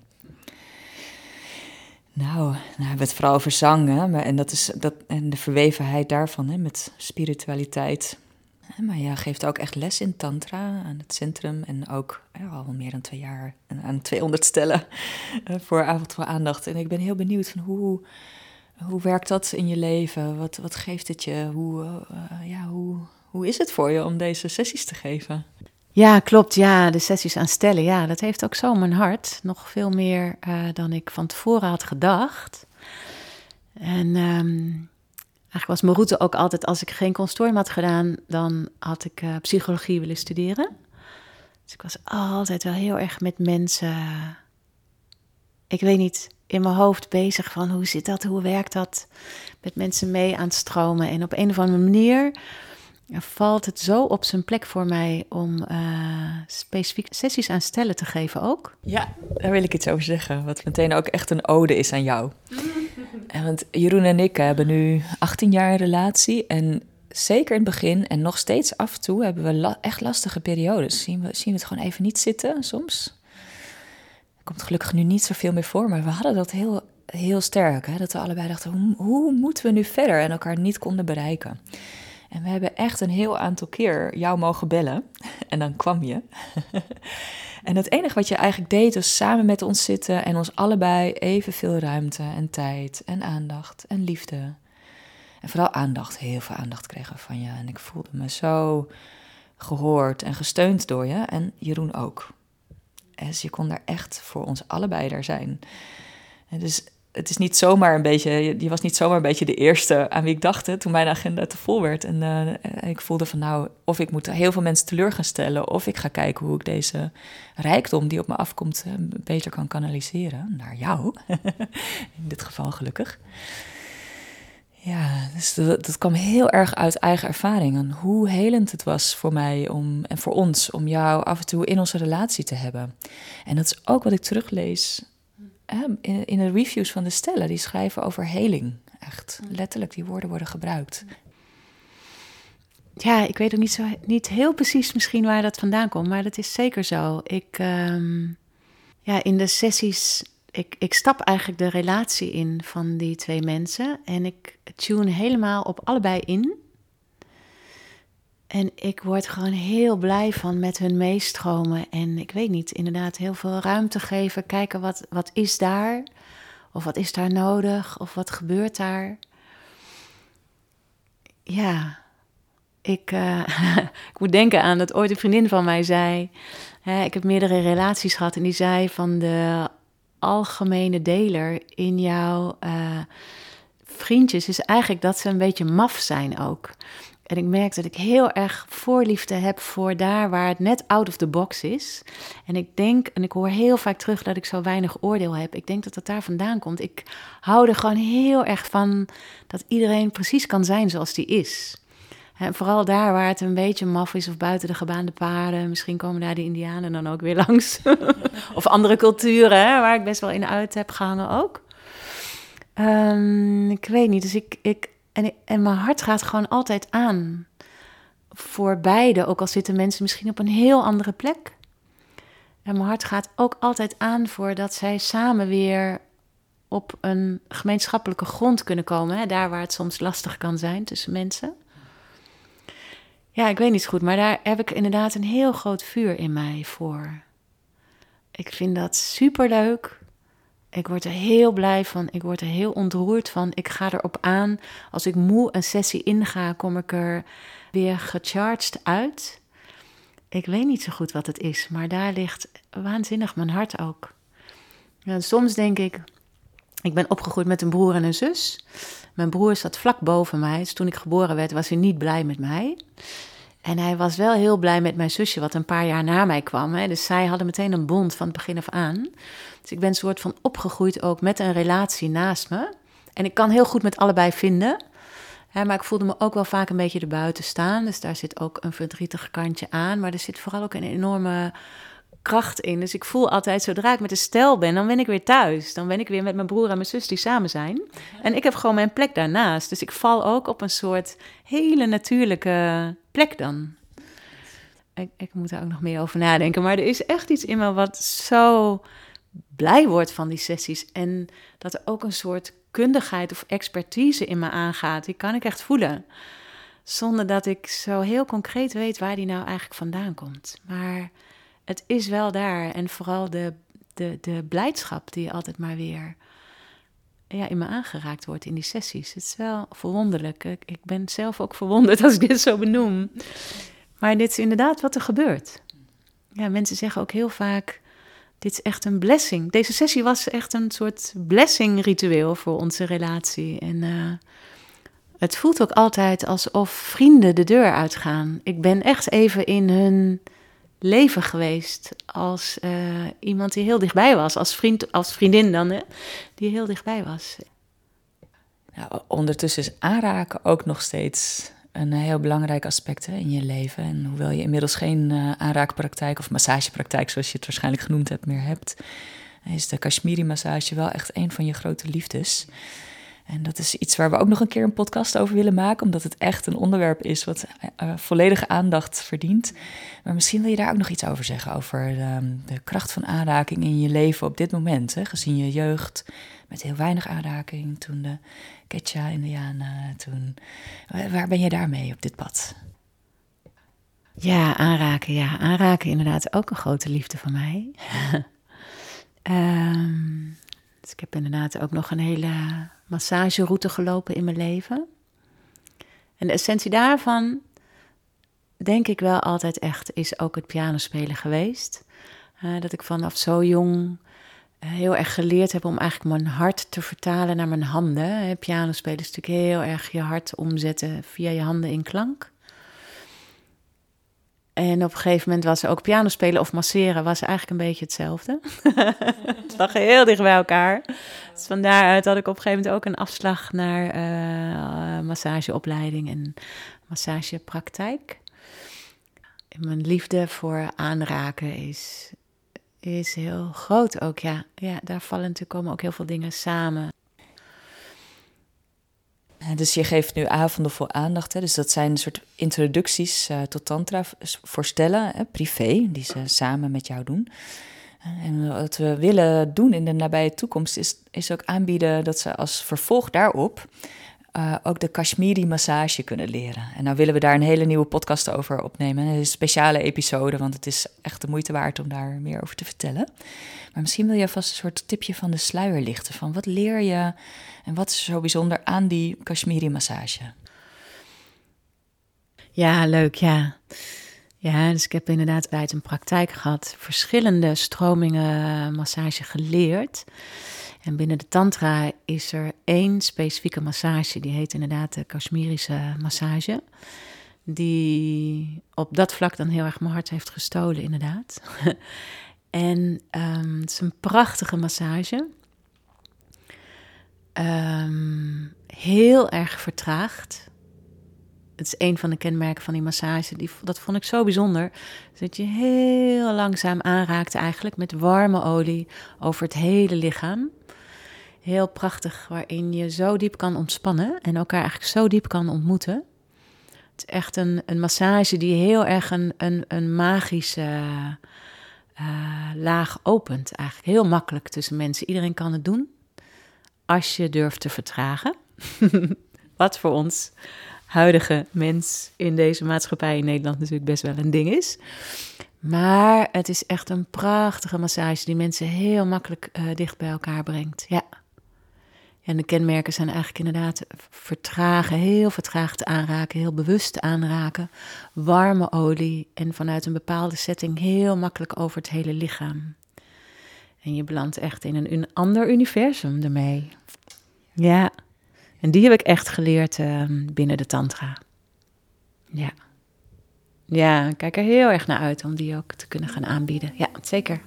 Nou, nou hebben we het vooral over zang hè? en, dat is, dat, en de verwevenheid daarvan hè, met spiritualiteit. Maar jij geeft ook echt les in Tantra aan het centrum en ook ja, al meer dan twee jaar aan 200 stellen eh, voor Avond voor Aandacht. En ik ben heel benieuwd van hoe, hoe werkt dat in je leven? Wat, wat geeft het je? Hoe, uh, ja, hoe, hoe is het voor je om deze sessies te geven? Ja, klopt. Ja, de sessies aan stellen. Ja, dat heeft ook zo mijn hart. Nog veel meer uh, dan ik van tevoren had gedacht. En um, eigenlijk was mijn route ook altijd, als ik geen consortium had gedaan, dan had ik uh, psychologie willen studeren. Dus ik was altijd wel heel erg met mensen, ik weet niet, in mijn hoofd bezig van hoe zit dat, hoe werkt dat, met mensen mee aan het stromen. En op een of andere manier valt het zo op zijn plek voor mij om uh, specifiek sessies aan stellen te geven ook. Ja, daar wil ik iets over zeggen. Wat meteen ook echt een ode is aan jou. en want Jeroen en ik hebben nu 18 jaar relatie. En zeker in het begin en nog steeds af en toe hebben we la echt lastige periodes. Zien we, zien we het gewoon even niet zitten soms. Komt gelukkig nu niet zoveel meer voor, maar we hadden dat heel, heel sterk. Hè? Dat we allebei dachten, hoe, hoe moeten we nu verder? En elkaar niet konden bereiken. En we hebben echt een heel aantal keer jou mogen bellen. En dan kwam je. en het enige wat je eigenlijk deed was samen met ons zitten en ons allebei evenveel ruimte en tijd en aandacht en liefde. En vooral aandacht, heel veel aandacht kregen van je. En ik voelde me zo gehoord en gesteund door je. En Jeroen ook. Dus je kon daar echt voor ons allebei daar zijn. Dus het is niet zomaar een beetje, je was niet zomaar een beetje de eerste aan wie ik dacht toen mijn agenda te vol werd. En uh, ik voelde van nou, of ik moet heel veel mensen teleur gaan stellen, of ik ga kijken hoe ik deze rijkdom die op me afkomt uh, beter kan kanaliseren. Naar jou, in dit geval gelukkig. Ja, dus dat, kwam heel erg uit eigen ervaring. En hoe helend het was voor mij om, en voor ons om jou af en toe in onze relatie te hebben. En dat is ook wat ik teruglees in, de reviews van de stellen. Die schrijven over heling. Echt letterlijk, die woorden worden gebruikt. Ja, ik weet ook niet, zo, niet heel precies misschien waar dat vandaan komt, maar dat is zeker zo. Ik, ehm, ja, in de sessies ik, ik stap eigenlijk de relatie in van die twee mensen en ik tune helemaal op allebei in. En ik word gewoon heel blij van met hun meestromen. En ik weet niet, inderdaad, heel veel ruimte geven. Kijken wat, wat is daar? Of wat is daar nodig? Of wat gebeurt daar? Ja, ik, uh, ik moet denken aan dat ooit een vriendin van mij zei. Hè, ik heb meerdere relaties gehad en die zei van de algemene deler in jouw uh, vriendjes is eigenlijk dat ze een beetje maf zijn ook. En ik merk dat ik heel erg voorliefde heb voor daar waar het net out of the box is. En ik denk, en ik hoor heel vaak terug dat ik zo weinig oordeel heb. Ik denk dat dat daar vandaan komt. Ik hou er gewoon heel erg van dat iedereen precies kan zijn zoals die is. En vooral daar waar het een beetje maf is of buiten de gebaande paden. Misschien komen daar de indianen dan ook weer langs. of andere culturen, hè, waar ik best wel in uit heb gehangen ook. Um, ik weet niet, dus ik, ik, en, mijn hart gaat gewoon altijd aan voor beide. Ook al zitten mensen misschien op een heel andere plek. En mijn hart gaat ook altijd aan voor dat zij samen weer op een gemeenschappelijke grond kunnen komen. Hè? Daar waar het soms lastig kan zijn tussen mensen. Ja, ik weet niet goed, maar daar heb ik inderdaad een heel groot vuur in mij voor. Ik vind dat superleuk. Ik word er heel blij van. Ik word er heel ontroerd van. Ik ga erop aan. Als ik moe een sessie inga, kom ik er weer gecharged uit. Ik weet niet zo goed wat het is, maar daar ligt waanzinnig mijn hart ook. En soms denk ik, ik ben opgegroeid met een broer en een zus. Mijn broer zat vlak boven mij. Dus toen ik geboren werd, was hij niet blij met mij. En hij was wel heel blij met mijn zusje, wat een paar jaar na mij kwam. Hè. Dus zij hadden meteen een bond van het begin af aan. Dus ik ben een soort van opgegroeid ook met een relatie naast me. En ik kan heel goed met allebei vinden. Hè, maar ik voelde me ook wel vaak een beetje erbuiten staan. Dus daar zit ook een verdrietig kantje aan. Maar er zit vooral ook een enorme kracht in. Dus ik voel altijd, zodra ik met de stel ben, dan ben ik weer thuis. Dan ben ik weer met mijn broer en mijn zus die samen zijn. En ik heb gewoon mijn plek daarnaast. Dus ik val ook op een soort hele natuurlijke plek dan. Ik, ik moet daar ook nog meer over nadenken. Maar er is echt iets in me wat zo blij wordt van die sessies. En dat er ook een soort kundigheid of expertise in me aangaat. Die kan ik echt voelen. Zonder dat ik zo heel concreet weet waar die nou eigenlijk vandaan komt. Maar het is wel daar. En vooral de, de, de blijdschap die altijd maar weer ja, in me aangeraakt wordt in die sessies. Het is wel verwonderlijk. Ik, ben zelf ook verwonderd als ik dit zo benoem. Maar dit is inderdaad wat er gebeurt. Ja, mensen zeggen ook heel vaak: dit is echt een blessing. Deze sessie was echt een soort blessing ritueel voor onze relatie. En uh, het voelt ook altijd alsof vrienden de deur uitgaan. Ik ben echt even in hun leven geweest als uh, iemand die heel dichtbij was, als vriend, als vriendin dan, hè, die heel dichtbij was. Nou, ondertussen is aanraken ook nog steeds een heel belangrijk aspect in je leven. En hoewel je inmiddels geen uh, aanraakpraktijk of massagepraktijk, zoals je het waarschijnlijk genoemd hebt, meer hebt, is de Kashmiri-massage wel echt een van je grote liefdes. En dat is iets waar we ook nog een keer een podcast over willen maken, omdat het echt een onderwerp is wat uh, volledige aandacht verdient. Maar misschien wil je daar ook nog iets over zeggen, over ehm, de kracht van aanraking in je leven op dit moment. Hè? Gezien je jeugd met heel weinig aanraking, toen de Quechua-Indianen, toen... Waar ben je daarmee op dit pad? Ja, aanraken, ja. Aanraken inderdaad ook een grote liefde van mij. um, dus ik heb inderdaad ook nog een hele massageroute gelopen in mijn leven. En de essentie daarvan, denk ik wel altijd echt, is ook het pianospelen geweest. Uh, dat ik vanaf zo jong heel erg geleerd heb om eigenlijk mijn hart te vertalen naar mijn handen. Piano spelen is natuurlijk heel erg je hart omzetten via je handen in klank. En op een gegeven moment was ook piano spelen of masseren was eigenlijk een beetje hetzelfde. het lag heel dicht bij elkaar. Dus van daaruit had ik op een gegeven moment ook een afslag naar uh, massageopleiding en massagepraktijk. En mijn liefde voor aanraken is, is heel groot ook, ja. ja. Daar vallen natuurlijk komen ook heel veel dingen samen. Dus je geeft nu avonden voor aandacht. Hè? Dus dat zijn een soort introducties uh, tot tantra voor stellen, hè? privé, die ze samen met jou doen. En wat we willen doen in de nabije toekomst is, is ook aanbieden dat ze als vervolg daarop uh, ook de Kashmiri massage kunnen leren. En nou willen we daar een hele nieuwe podcast over opnemen. Een speciale episode, want het is echt de moeite waard om daar meer over te vertellen. Maar misschien wil je vast een soort tipje van de sluier lichten. Van wat leer je en wat is zo bijzonder aan die Kashmiri massage? Ja, leuk, ja. Ja, dus ik heb inderdaad bij het een praktijk gehad, verschillende stromingen massage geleerd. En binnen de Tantra is er één specifieke massage, die heet inderdaad de Kashmirische massage. Die op dat vlak dan heel erg mijn hart heeft gestolen, inderdaad. en um, het is een prachtige massage. Um, heel erg vertraagd. Het is een van de kenmerken van die massage. Die, dat vond ik zo bijzonder. Dat je heel langzaam aanraakt eigenlijk met warme olie over het hele lichaam heel prachtig, waarin je zo diep kan ontspannen en elkaar eigenlijk zo diep kan ontmoeten. Het is echt een, een massage die heel erg een, een, een magische uh, laag opent. Eigenlijk heel makkelijk tussen mensen. Iedereen kan het doen als je durft te vertragen. Wat voor ons huidige mens in deze maatschappij in Nederland natuurlijk best wel een ding is. Maar het is echt een prachtige massage die mensen heel makkelijk uh, dicht bij elkaar brengt. Ja. En de kenmerken zijn eigenlijk inderdaad vertragen, heel vertraagd aanraken, heel bewust aanraken, warme olie en vanuit een bepaalde setting heel makkelijk over het hele lichaam. En je belandt echt in een, ander universum ermee. Ja, en die heb ik echt geleerd ehm, binnen de Tantra. Ja. Ja, ik kijk er heel erg naar uit om die ook te kunnen gaan aanbieden. Ja, zeker.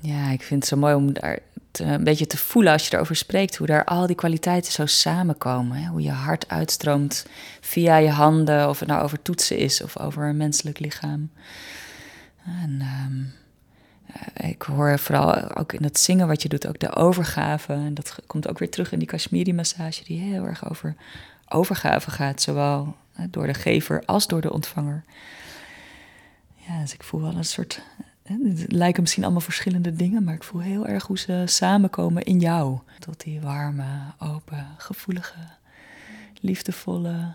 Ja, ik vind het zo mooi om daar eh, een beetje te voelen als je erover spreekt, hoe daar al die kwaliteiten zo samenkomen. Hoe je hart uitstroomt via je handen, of het nou over toetsen is of over een menselijk lichaam. En ehm, eh, ik hoor vooral ook in dat zingen wat je doet, ook de overgave. En dat komt ook weer terug in die Kashmiri-massage, die heel erg over overgave gaat, zowel door de gever als door de ontvanger. Ja, dus ik voel wel een soort het lijken misschien allemaal verschillende dingen, maar ik voel heel erg hoe ze samenkomen in jou. Tot die warme, open, gevoelige, liefdevolle,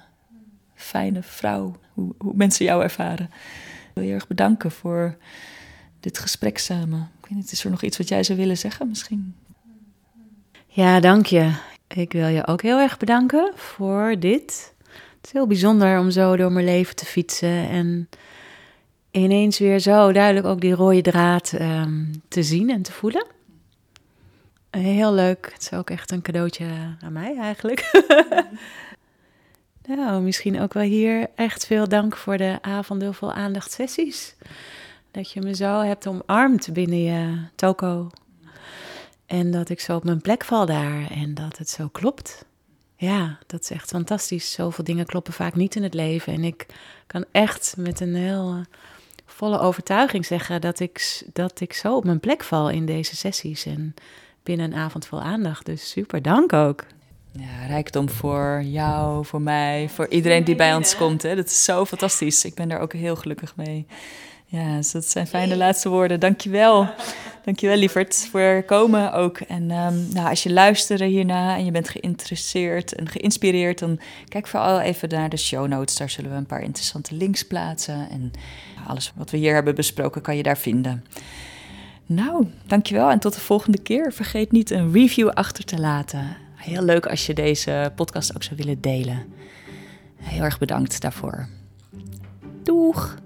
fijne vrouw. Hoe, hoe mensen jou ervaren. Ik wil je erg bedanken voor dit gesprek samen. Ik weet niet, is er nog iets wat jij zou willen zeggen misschien? Ja, dank je. Ik wil je ook heel erg bedanken voor dit. Het is heel bijzonder om zo door mijn leven te fietsen en ineens weer zo duidelijk ook die rode draad ehm, te zien en te voelen. Heel leuk. Het is ook echt een cadeautje aan mij eigenlijk. nou, misschien ook wel hier echt veel dank voor de avonden vol aandacht sessies. Dat je me zo hebt omarmd binnen je toko. En dat ik zo op mijn plek val daar en dat het zo klopt. Ja, dat is echt fantastisch. Zoveel dingen kloppen vaak niet in het leven. En ik kan echt met een heel volle overtuiging zeggen dat ik, dat ik zo op mijn plek val in deze sessies en binnen een avond vol aandacht. Dus super dank ook. Ja, rijkdom voor jou, voor mij, voor iedereen die bij ons komt. Hè. Dat is zo fantastisch. Ik ben daar ook heel gelukkig mee. Ja, dus dat zijn fijne laatste woorden. Dankjewel. Dankjewel, lieverd, voor komen ook. En um, nou, als je luistert hierna en je bent geïnteresseerd en geïnspireerd, dan kijk vooral even naar de show notes. Daar zullen we een paar interessante links plaatsen. En alles wat we hier hebben besproken kan je daar vinden. Nou, dankjewel en tot de volgende keer. Vergeet niet een review achter te laten. Heel leuk als je deze podcast ook zou willen delen. Heel erg bedankt daarvoor. Doeg!